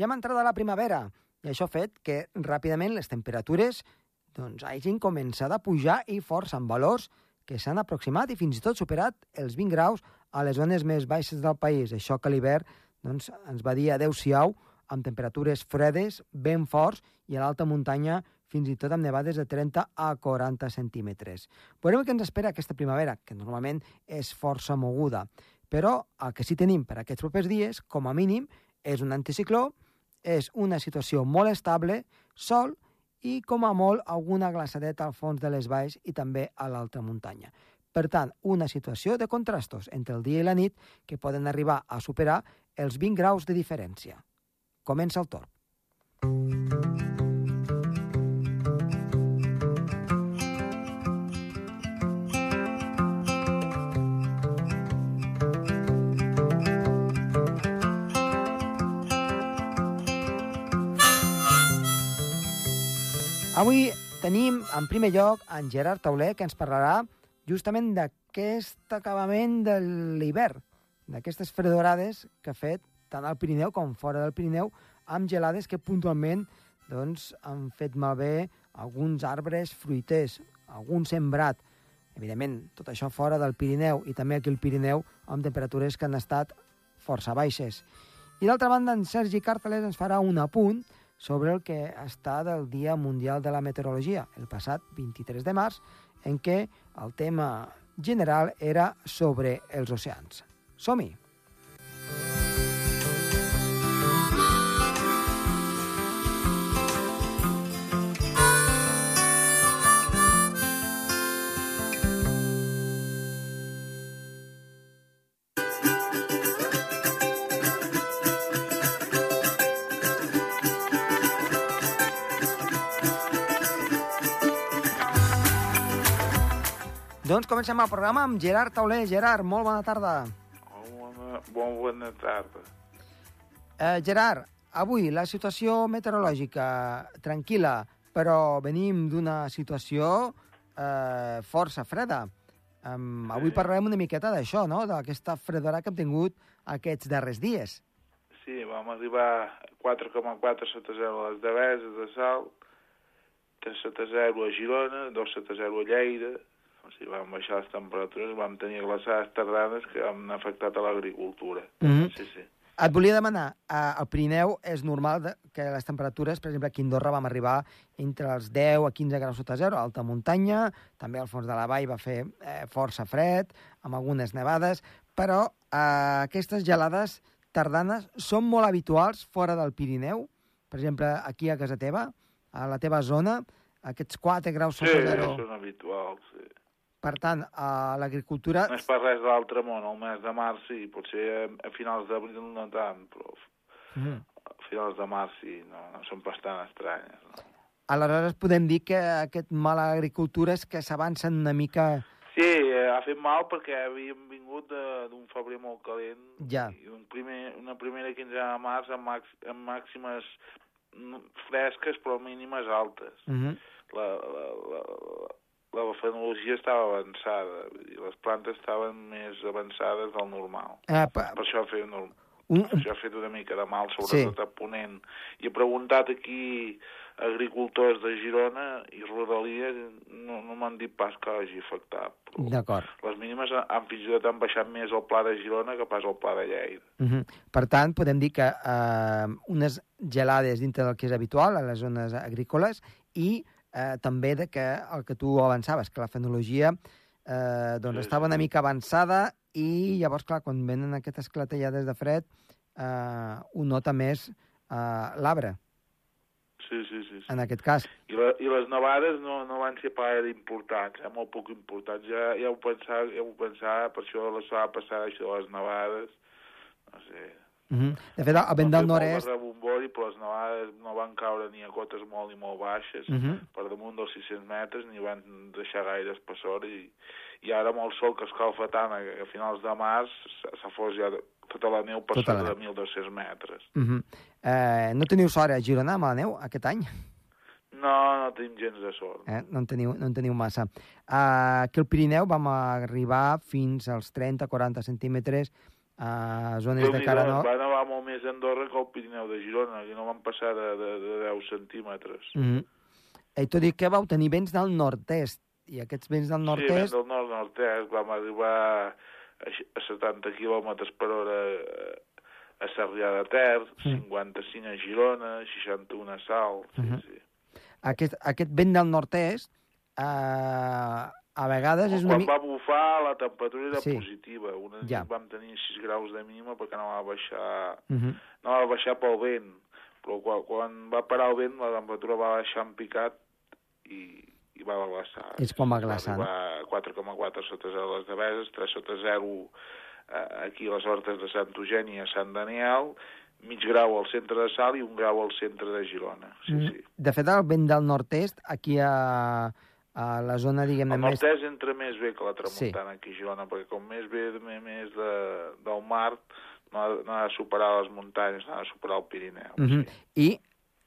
ja hem entrat a la primavera i això ha fet que ràpidament les temperatures doncs, hagin començat a pujar i força amb valors que s'han aproximat i fins i tot superat els 20 graus a les zones més baixes del país. Això que l'hivern doncs, ens va dir adeu-siau amb temperatures fredes, ben forts, i a l'alta muntanya fins i tot amb nevades de 30 a 40 centímetres. Veurem què ens espera aquesta primavera, que normalment és força moguda. Però el que sí tenim per aquests propers dies, com a mínim, és un anticicló, és una situació molt estable, sol i, com a molt, alguna glaçadeta al fons de les valls i també a l'alta muntanya. Per tant, una situació de contrastos entre el dia i la nit que poden arribar a superar els 20 graus de diferència. Comença el torn. Avui tenim, en primer lloc, en Gerard Tauler, que ens parlarà justament d'aquest acabament de l'hivern, d'aquestes fredorades que ha fet tant al Pirineu com fora del Pirineu, amb gelades que puntualment doncs, han fet malbé alguns arbres fruiters, algun sembrat. Evidentment, tot això fora del Pirineu i també aquí al Pirineu amb temperatures que han estat força baixes. I d'altra banda, en Sergi Carteles ens farà un apunt sobre el que està del Dia Mundial de la Meteorologia, el passat 23 de març, en què el tema general era sobre els oceans. Som-hi! Doncs comencem el programa amb Gerard Tauler. Gerard, molt bona tarda. Bona, bon, bona tarda. Eh, Gerard, avui la situació meteorològica tranquil·la, però venim d'una situació eh, força freda. Um, avui parlarem una miqueta d'això, no?, d'aquesta fredora que hem tingut aquests darrers dies. Sí, vam arribar a 4,4 sota 0 a les Deveses de Salt, 3 sota 0 a Girona, 2 sota 0 a Lleida, o sigui, vam baixar les temperatures, vam tenir glaçades tardanes que han afectat a l'agricultura. Mhm. Sí, sí. Et volia demanar, eh, al Pirineu és normal que les temperatures, per exemple, aquí a Andorra vam arribar entre els 10 a 15 graus sota zero, alta muntanya, també al fons de la vall va fer eh, força fred, amb algunes nevades, però eh, aquestes gelades tardanes són molt habituals fora del Pirineu, per exemple, aquí a casa teva, a la teva zona, aquests 4 graus Sí, sota zero. són habituals, sí. Per tant, a l'agricultura... No és per res de l'altre món, el mes de març sí, potser a, finals d'abril no tant, però Mm. a finals de març sí, no, no són bastant estranyes. No? Aleshores podem dir que aquest mal a l'agricultura és que s'avancen una mica... Sí, eh, ha fet mal perquè havíem vingut d'un febrer molt calent Ja. i un primer, una primera quinzena de març amb, max, amb màximes mm, fresques però mínimes altes. Uh -huh. La, la, la, la, la fenologia estava avançada, dir, les plantes estaven més avançades del normal. pa- Per això ha fet, un, això ha fet una mica de mal, sobretot a Ponent. I he preguntat aquí agricultors de Girona i Rodalia, no, no m'han dit pas que hagi afectat. D'acord. les mínimes han fins i tot han baixat més al pla de Girona que pas al pla de Lleida. Uh -huh. Per tant, podem dir que eh, unes gelades dintre del que és habitual a les zones agrícoles i eh, també de que el que tu avançaves, que la fenologia eh, doncs Sí, estava una mica avançada i llavors, clar, quan venen aquestes clatellades de fred, eh, un nota més eh, l'arbre, Sí, sí, sí. sí. en aquest cas. I, la, I les nevades no, no van ser pas importants, eh? molt poc importants. Ja, ja, ho pensava, ja ho pensava, per això la setmana passada, això de les nevades, no sé... Uh -huh. De fet, el vent del nord-est... Rebombori, però les nevades no van caure ni a cotes molt ni molt baixes, Uh -huh. per damunt dels 600 metres, ni van deixar gaire espessor, i, i ara amb el sol que escalfa tant a, a finals de març, s'ha fos ja tota la neu per Tota de 1.200 metres. Uh -huh. eh, no teniu sort a Girona amb la neu aquest any? No, no tenim gens de sort. Eh? No, en teniu, no en teniu massa. Uh, aquí al Pirineu vam arribar fins als 30-40 centímetres a zones de cara nord. Va nevar molt més a Andorra que al Pirineu de Girona, que no van passar de, de, de 10 centímetres. Mm -hmm. I tot i que vau tenir vents del nord-est, i aquests vents del Sí, nord-est... del nord-nord-est vam arribar a, x- a 70 quilòmetres per hora eh, a Sarrià de Ter, Mm. 55 a Girona, 61 a Salt, sí, Mhm. sí. aquest, aquest vent del nord-est eh, a vegades és una Quan mica... va bufar la temperatura era Sí. positiva. Una Ja. vam tenir 6 graus de mínima perquè no va baixar, Uh -huh. no va baixar pel vent. Però quan, quan va parar el vent la temperatura va baixar en picat i, i va glaçar. És quan va glaçar, no? Va arribar a 4,4 sota 0 a les Deveses, 3 sota 0 eh, aquí a les hortes de Sant Eugeni a Sant Daniel, mig grau al centre de Sal i un grau al centre de Girona. Sí, Mm. sí. De fet, el vent del nord-est, aquí a, a la zona, diguem-ne, El més... nord-est entra més bé que la tramuntana aquí a Girona, perquè com més ve més de, del mar, no ha, no ha de superar les muntanyes, no ha de superar el Pirineu. Uh -huh. sí. I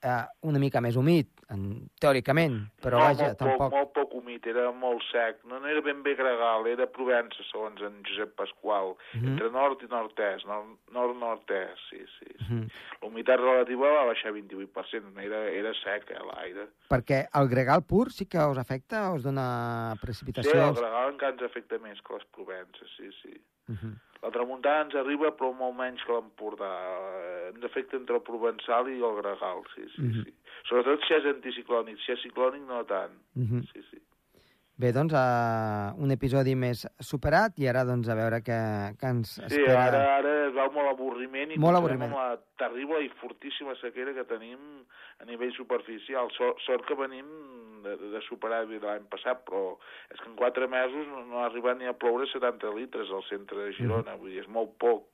eh, una mica més humit, en, teòricament, però no, vaja, molt tampoc... Poc, molt poc humit, era molt sec. No, no era ben bé gregal, era Provença, segons en Josep Pasqual. Uh -huh. Entre nord i nord-est, nord- nord-nord-est, sí, sí. Sí. -huh. La humitat relativa va baixar 28%, era, era sec, eh, l'aire. Perquè el gregal pur sí que us afecta, us dona Sí, el precipitacions... gregal encara ens afecta més que les Provences, sí, sí. Uh -huh. La tramuntana ens arriba, però molt menys que l'Empordà. Eh, Ens afecta entre el Provençal i el Gregal, sí, sí, Mhm. sí. Sobretot si és anticiclònic, si és ciclònic no tant. Uh -huh. Sí, sí. Bé, doncs, uh, un episodi més superat i ara, doncs, a veure què, què ens Sí, espera. ara, ara es veu molt avorriment i Molt avorriment. la terrible i fortíssima sequera que tenim a nivell superficial. Sort, sort que venim de, de superar l'any passat, però és que en quatre mesos no, no ha arribat ni a ploure 70 litres al centre de Girona, vull dir, és molt poc.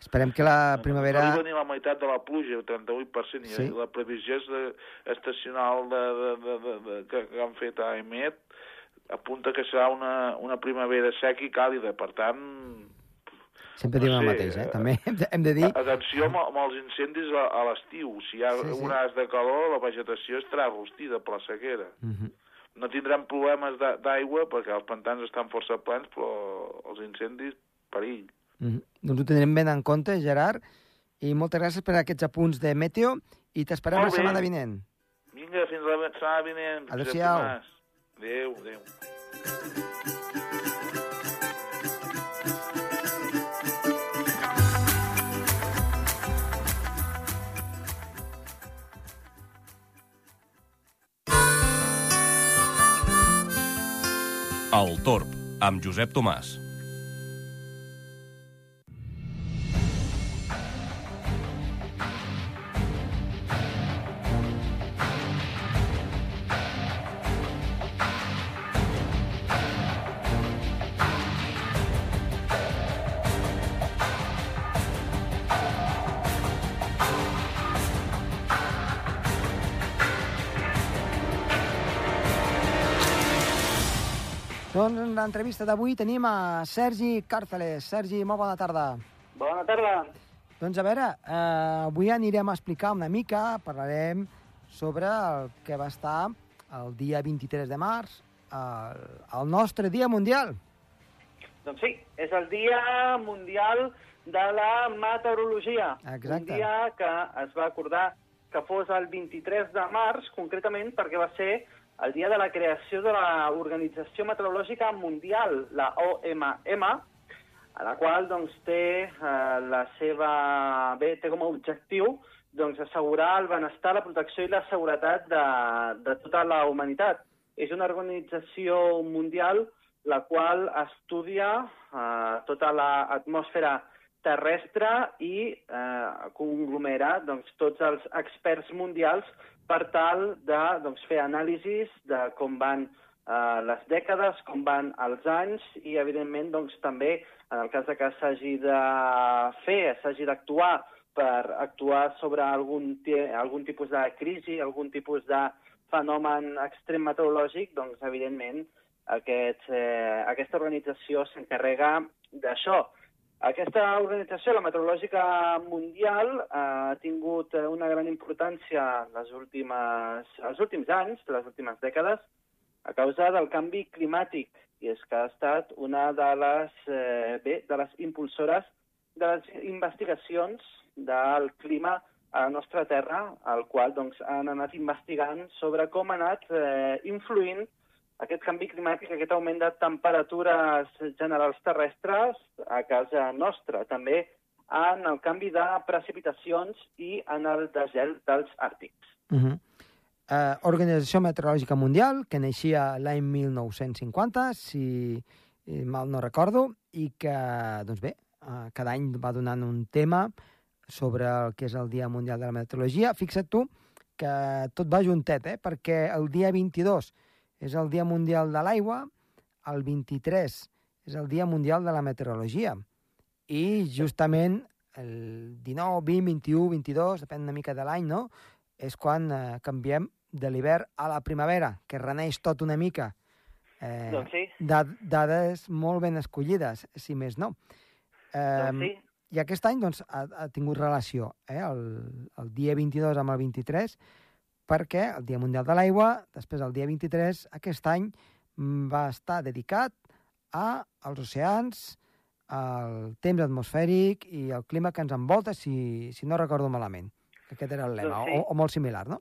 Esperem que la No primavera... arriba ni la meitat de la pluja, el 38%, i Sí. la previsió és de, estacional de, de, de, de, de, que, que han fet a EMET apunta que serà una, una primavera seca i càlida, per tant, Sempre no diem el sé, mateix, eh? eh, També hem de, hem de dir... atenció amb, amb els incendis a, a l'estiu. Si hi ha Sí, sí. un as de calor, la vegetació estarà rostida per la sequera. Uh -huh. No tindrem problemes d'aigua perquè els pantans estan força plens, però els incendis, perill. Uh -huh. Doncs ho tindrem ben en compte, Gerard, i moltes gràcies per aquests apunts de Meteo i t'esperem la setmana vinent. Vinga, fins la setmana vinent. Adéu-siau. Adéu, adéu. El Torb, amb Josep Tomàs. L'entrevista d'avui tenim a Sergi Càrceles. Sergi, molt bona tarda. Bona tarda. Doncs a veure, eh, avui anirem a explicar una mica, parlarem sobre el que va estar el dia 23 de març, el, el nostre Dia Mundial. Doncs sí, és el Dia Mundial de la Meteorologia. Exacte. Un dia que es va acordar que fos el 23 de març, concretament perquè va ser el dia de la creació de l'Organització Meteorològica Mundial, la OMM, a la qual doncs, té eh, la seva... bé, té com a objectiu doncs, assegurar el benestar, la protecció i la seguretat de, de tota la humanitat. És una organització mundial la qual estudia eh, tota l'atmosfera terrestre i eh, conglomera doncs, tots els experts mundials per tal de doncs, fer anàlisis de com van eh, les dècades, com van els anys i, evidentment, doncs, també, en el cas de que s'hagi de fer, s'hagi d'actuar per actuar sobre algun, algun tipus de crisi, algun tipus de fenomen extrem meteorològic, doncs, evidentment, aquest, eh, aquesta organització s'encarrega d'això. Aquesta organització, la Meteorològica Mundial, ha tingut eh, una gran importància les últimes, els últims anys, les últimes dècades, a causa del canvi climàtic, i és que ha estat una de les, eh, bé, de les impulsores de les investigacions del clima a la nostra Terra, al qual doncs, han anat investigant sobre com ha anat eh, influint aquest canvi climàtic, aquest augment de temperatures generals terrestres a casa nostra. També en el canvi de precipitacions i en el desgel dels àrtics. Uh -huh. uh, Organització Meteorològica Mundial, que naixia l'any 1950, si mal no recordo, i que, doncs bé, uh, cada any va donant un tema sobre el que és el Dia Mundial de la Meteorologia. Fixa't tu que tot va juntet, eh? perquè el dia 22 és el Dia Mundial de l'Aigua, el 23 és el Dia Mundial de la Meteorologia, i justament el 19, 20, 21, 22, depèn una mica de l'any, no? És quan eh, canviem de l'hivern a la primavera, que reneix tot una mica. Eh, doncs sí. Dades molt ben escollides, si més no. Eh, doncs sí. I aquest any doncs, ha, ha tingut relació eh, el, el dia 22 amb el 23, perquè el Dia Mundial de l'Aigua, després el dia 23, aquest any mm, va estar dedicat a als oceans, el temps atmosfèric i el clima que ens envolta, si, si no recordo malament. Aquest era el lema, doncs sí. o, o molt similar, no?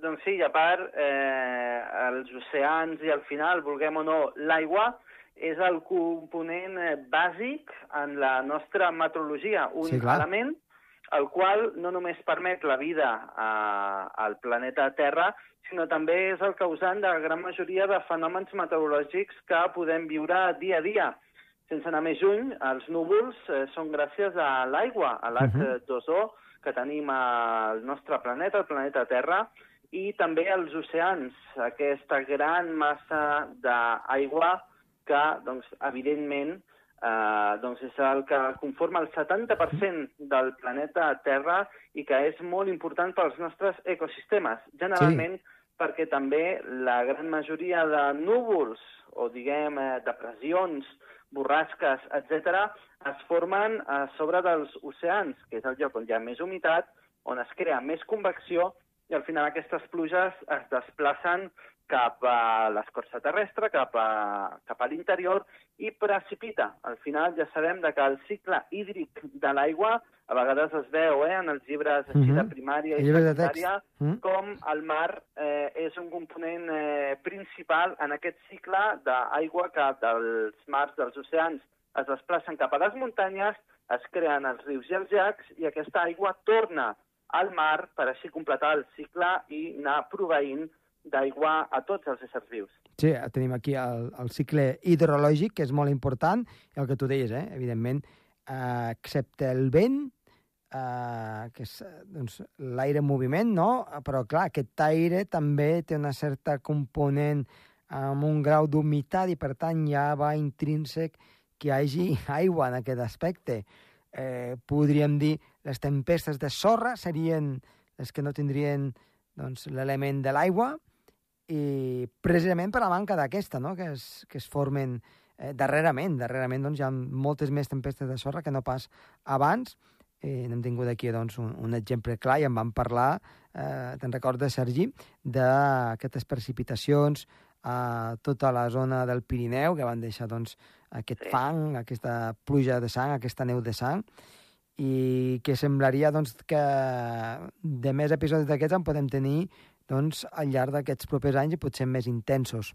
Doncs sí, i a part, eh, els oceans i al final, vulguem o no, l'aigua és el component eh, bàsic en la nostra meteorologia, un sí, element el qual no només permet la vida a, al planeta Terra, sinó també és el causant de la gran majoria de fenòmens meteorològics que podem viure dia a dia. Sense anar més lluny, els núvols eh, són gràcies a l'aigua, a l'H2O, que tenim al nostre planeta, el planeta Terra, i també als oceans, aquesta gran massa d'aigua que, doncs, evidentment, eh, doncs és el que conforma el 70% del planeta Terra i que és molt important pels nostres ecosistemes. Generalment, sí. perquè també la gran majoria de núvols o, diguem, eh, depressions, borrasques, etc., es formen a sobre dels oceans, que és el lloc on hi ha més humitat, on es crea més convecció, i al final aquestes pluges es desplacen cap a l'escorça terrestre, cap a, cap a l'interior, i precipita. Al final ja sabem de que el cicle hídric de l'aigua a vegades es veu eh, en els llibres així, mm -hmm. de mhm. primària i secundària mm -hmm. com el mar eh, és un component eh, principal en aquest cicle d'aigua que dels mars, dels oceans, es desplacen cap a les muntanyes, es creen els rius i els llacs i aquesta aigua torna al mar per així completar el cicle i anar proveint d'aigua a tots els éssers vius. Sí, tenim aquí el, el cicle hidrològic, que és molt important, el que tu deies, eh? evidentment, eh, excepte el vent, eh, que és doncs, l'aire en moviment, no? Però, clar, aquest aire també té una certa component amb un grau d'humitat i, per tant, ja va intrínsec que hi hagi aigua en aquest aspecte. Eh, podríem dir les tempestes de sorra serien les que no tindrien doncs, l'element de l'aigua i precisament per la manca d'aquesta, no? que, es, que es formen eh, darrerament. Darrerament doncs, hi ha moltes més tempestes de sorra que no pas abans, Eh, n'hem tingut aquí doncs, un, un exemple clar i en vam parlar, eh, te'n recordes, Sergi, d'aquestes precipitacions a tota la zona del Pirineu, que van deixar doncs, aquest sí. fang, aquesta pluja de sang, aquesta neu de sang, i que semblaria doncs, que de més episodis d'aquests en podem tenir doncs, al llarg d'aquests propers anys i potser més intensos.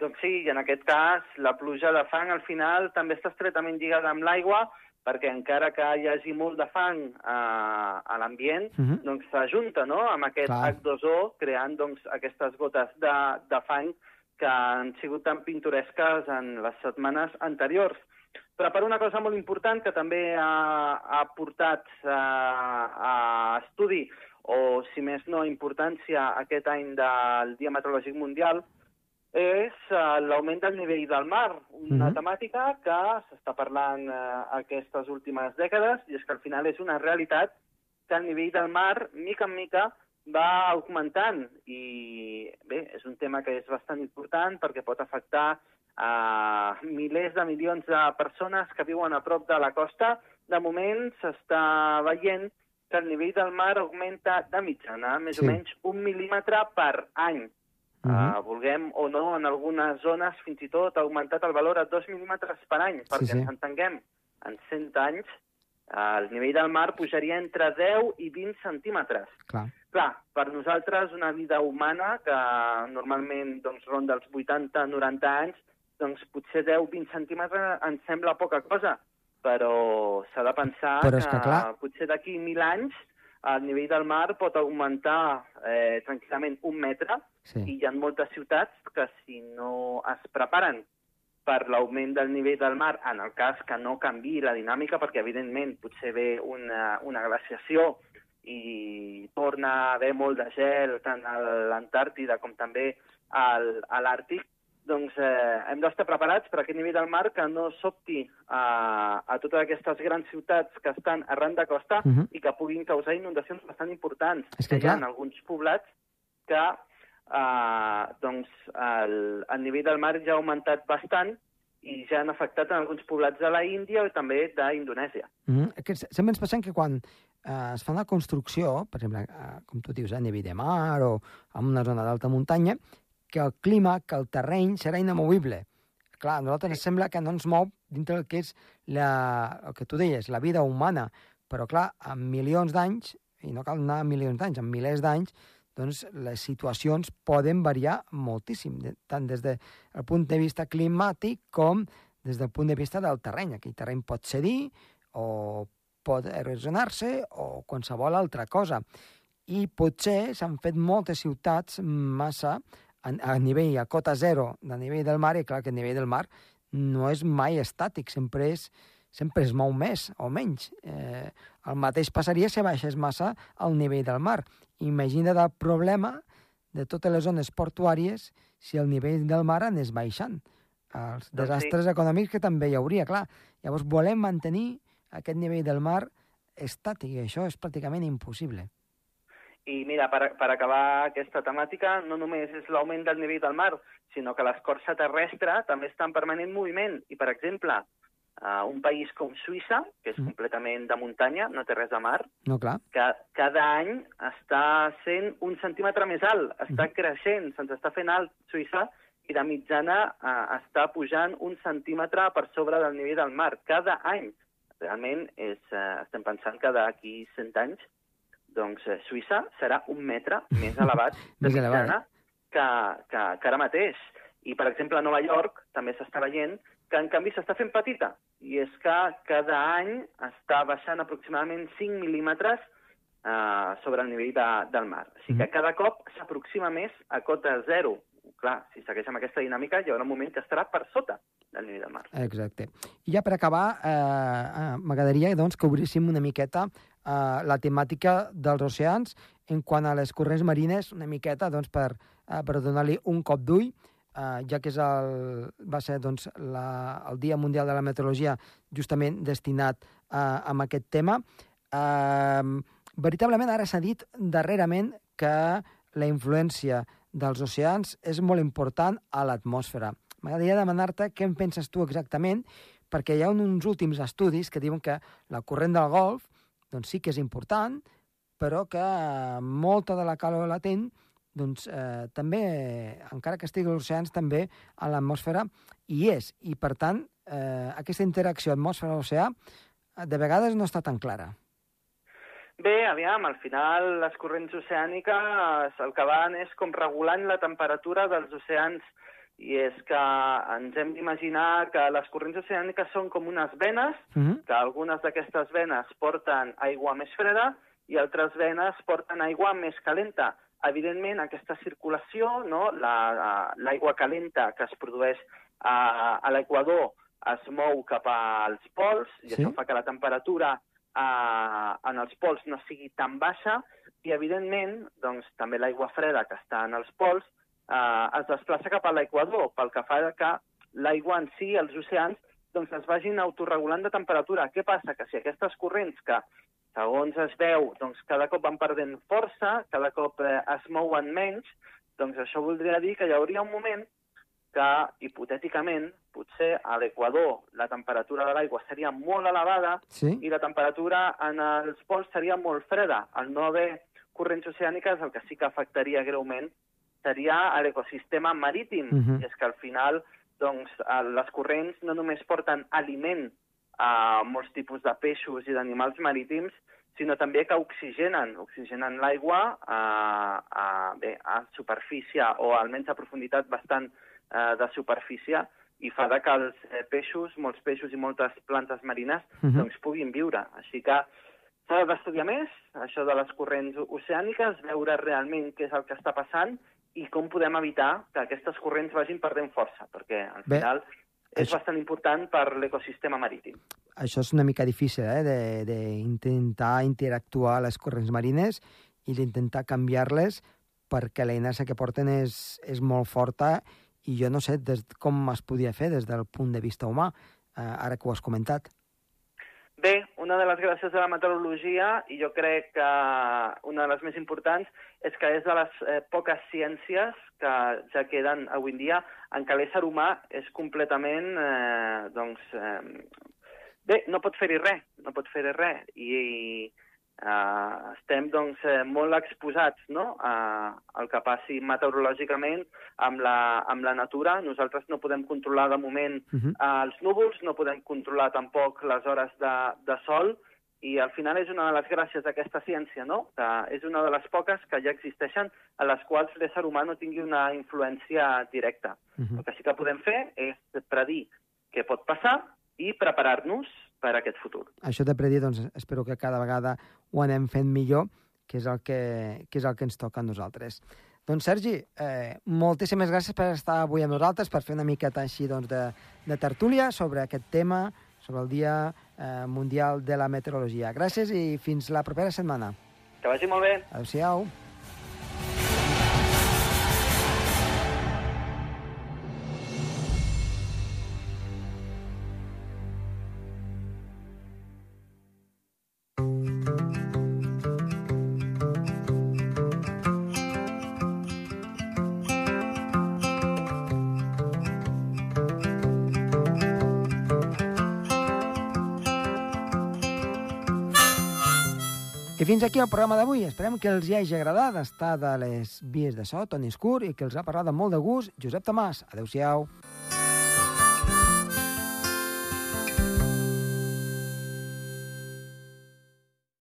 Doncs sí, i en aquest cas la pluja de fang al final també està estretament lligada amb l'aigua, perquè encara que hi hagi molt de fang a, a l'ambient, uh mhm. -huh. doncs s'ajunta no? amb aquest Clar. H2O, creant doncs, aquestes gotes de, de fang que han sigut tan pintoresques en les setmanes anteriors. Però per una cosa molt important que també ha, ha portat a, a estudi, o si més no importància aquest any del Dia Meteorològic Mundial, és uh, l'augment del nivell del mar, una mm -hmm. temàtica que s'està parlant uh, aquestes últimes dècades i és que al final és una realitat que el nivell del mar, mica en mica, va augmentant i bé, és un tema que és bastant important perquè pot afectar a uh, milers de milions de persones que viuen a prop de la costa. De moment s'està veient que el nivell del mar augmenta de mitjana, més sí. o menys un mil·límetre per any. Uh -huh. uh, vulguem o no, en algunes zones fins i tot ha augmentat el valor a 2 mil·límetres per any, perquè sí, sí. ens entenguem, en 100 anys el nivell del mar pujaria entre 10 i 20 centímetres. Clar. Clar, per nosaltres una vida humana que normalment doncs, ronda els 80-90 anys, doncs potser 10-20 centímetres ens sembla poca cosa, però s'ha de pensar Però és que, clar- potser d'aquí mil anys el nivell del mar pot augmentar eh, tranquil·lament un metre Sí. i hi ha moltes ciutats que si no es preparen per l'augment del nivell del mar, en el cas que no canvi la dinàmica, perquè evidentment potser ve una, una glaciació i torna a haver molt de gel tant a l'Antàrtida com també al, a l'Àrtic, doncs eh, hem d'estar preparats per aquest nivell del mar que no sobti a, a totes aquestes grans ciutats que estan arran de costa Mhm. i que puguin causar inundacions bastant importants. És que hi ha alguns poblats que eh, doncs, el, el nivell del mar ja ha augmentat bastant i ja han afectat en alguns poblats de la Índia i també d'Indonèsia. Mm -hmm. que se- sempre ens pensem que quan eh, es fa una construcció, per exemple, eh, com tu dius, a nivell de mar o en una zona d'alta muntanya, que el clima, que el terreny serà inamovible. Clar, a nosaltres ens sembla que no ens mou dintre del que és la, el que tu deies, la vida humana, però clar, en milions d'anys, i no cal anar a milions d'anys, en milers d'anys, doncs les situacions poden variar moltíssim, de- tant des del punt de vista climàtic com des del punt de vista del terreny. Aquell terreny pot cedir o pot erosionar-se o qualsevol altra cosa. I potser s'han fet moltes ciutats massa a, a nivell, a cota zero de nivell del mar, i clar que el nivell del mar no és mai estàtic, sempre és, sempre es mou més o menys. Eh, el mateix passaria si baixés massa al nivell del mar. Imagina't el problema de totes les zones portuàries si el nivell del mar anés baixant. Els Doncs sí. desastres econòmics que també hi hauria, clar. Llavors volem mantenir aquest nivell del mar estàtic, i això és pràcticament impossible. I mira, per, per acabar aquesta temàtica, no només és l'augment del nivell del mar, sinó que l'escorça terrestre també està en permanent moviment. I, per exemple, uh, un país com Suïssa, que és Mm. completament de muntanya, no té res de mar, No, clar. que cada any està sent un centímetre més alt, està Mhm. creixent, se'ns està fent alt Suïssa, i de mitjana eh, està pujant un centímetre per sobre del nivell del mar, cada any. Realment és, eh, estem pensant que d'aquí 100 anys doncs eh, Suïssa serà un metre més elevat de Més elevat, mitjana que, que, que ara mateix. I, per exemple, a Nova York també s'està veient que, en canvi, s'està fent petita. I és que cada any està baixant aproximadament 5 mil·límetres eh, sobre el nivell de, del mar. O sigui que Mhm. cada cop s'aproxima més a cota zero. Clar, si segueix amb aquesta dinàmica, hi haurà un moment que estarà per sota del nivell del mar. Exacte. I ja per acabar, eh, eh, m'agradaria doncs, que obríssim una miqueta eh, la temàtica dels oceans en quant a les corrents marines, una miqueta doncs, per, eh, per donar-li un cop d'ull, eh, ja que és el, va ser doncs, la, el Dia Mundial de la Meteorologia justament destinat eh, a aquest tema. Eh, veritablement ara s'ha dit darrerament que la influència dels oceans és molt important a l'atmosfera. M'agradaria demanar-te què en penses tu exactament, perquè hi ha uns últims estudis que diuen que la corrent del Golf doncs sí que és important, però que molta de la calor latent doncs, eh, també, encara que estigui als oceans, també a l'atmosfera hi és. I, per tant, eh, aquesta interacció atmosfera-oceà eh, de vegades no està tan clara. Bé, aviam, al final les corrents oceàniques el que van és com regulant la temperatura dels oceans i és que ens hem d'imaginar que les corrents oceàniques són com unes venes, Uh -huh. que algunes d'aquestes venes porten aigua més freda i altres venes porten aigua més calenta. Evidentment, aquesta circulació, no, la- l'aigua calenta que es produeix a, a l'equador es mou cap als pols i Sí. això fa que la temperatura eh, en els pols no sigui tan baixa i, evidentment, doncs, també l'aigua freda que està en els pols eh, es desplaça cap a l'equador, pel que fa que l'aigua en si, els oceans, doncs es vagin autorregulant de temperatura. Què passa? Que si aquestes corrents que, segons es veu, doncs cada cop van perdent força, cada cop eh, es mouen menys, doncs això voldria dir que hi hauria un moment que, hipotèticament, potser a l'equador la temperatura de l'aigua seria molt elevada Sí? i la temperatura en els pols seria molt freda. Al no haver corrents oceàniques, el que sí que afectaria greument seria a l'ecosistema marítim. Mhm. I és que al final doncs, les corrents no només porten aliment a molts tipus de peixos i d'animals marítims, sinó també que oxigenen, oxigenen l'aigua a, a, bé, a superfície o almenys a profunditat bastant eh, de superfície i fa de que els eh, peixos, molts peixos i moltes plantes marines, uh -huh. doncs puguin viure. Així que s'ha d'estudiar més això de les corrents oceàniques, veure realment què és el que està passant i com podem evitar que aquestes corrents vagin perdent força, perquè al Bé, final és això- bastant important per l'ecosistema marítim. Això és una mica difícil, eh, de- d'intentar interactuar les corrents marines i d'intentar canviar-les perquè la inèrcia que porten és, és molt forta i jo no sé des, com es podia fer des del punt de vista humà, eh, ara que ho has comentat. Bé, una de les gràcies de la meteorologia, i jo crec que una de les més importants, és que és de les eh, poques ciències que ja queden avui en dia en què l'ésser humà és completament, eh, doncs, eh, bé, no pot fer-hi res, no pot fer-hi res, i, i eh, estem, doncs, eh, molt exposats, no?, a, al que passi meteorològicament amb la, amb la natura. Nosaltres no podem controlar, de moment, Uh -huh. eh, els núvols, no podem controlar tampoc les hores de, de sol, i al final és una de les gràcies d'aquesta ciència, no? que és una de les poques que ja existeixen a les quals l'ésser humà no tingui una influència directa. Uh -huh. El que sí que podem fer és predir què pot passar i preparar-nos per a aquest futur. Això de predir, doncs, espero que cada vegada ho anem fent millor, que és el que, que, és el que ens toca a nosaltres. Doncs, Sergi, eh, moltíssimes gràcies per estar avui amb nosaltres, per fer una miqueta així doncs, de, de tertúlia sobre aquest tema, sobre el Dia Mundial de la Meteorologia. Gràcies i fins la propera setmana. Que vagi molt bé. Adéu-siau. Fins aquí el programa d'avui. Esperem que els hi hagi agradat estar de les vies de so, Toni Escur, i que els ha parlat amb molt de gust Josep Tomàs. Adéu-siau.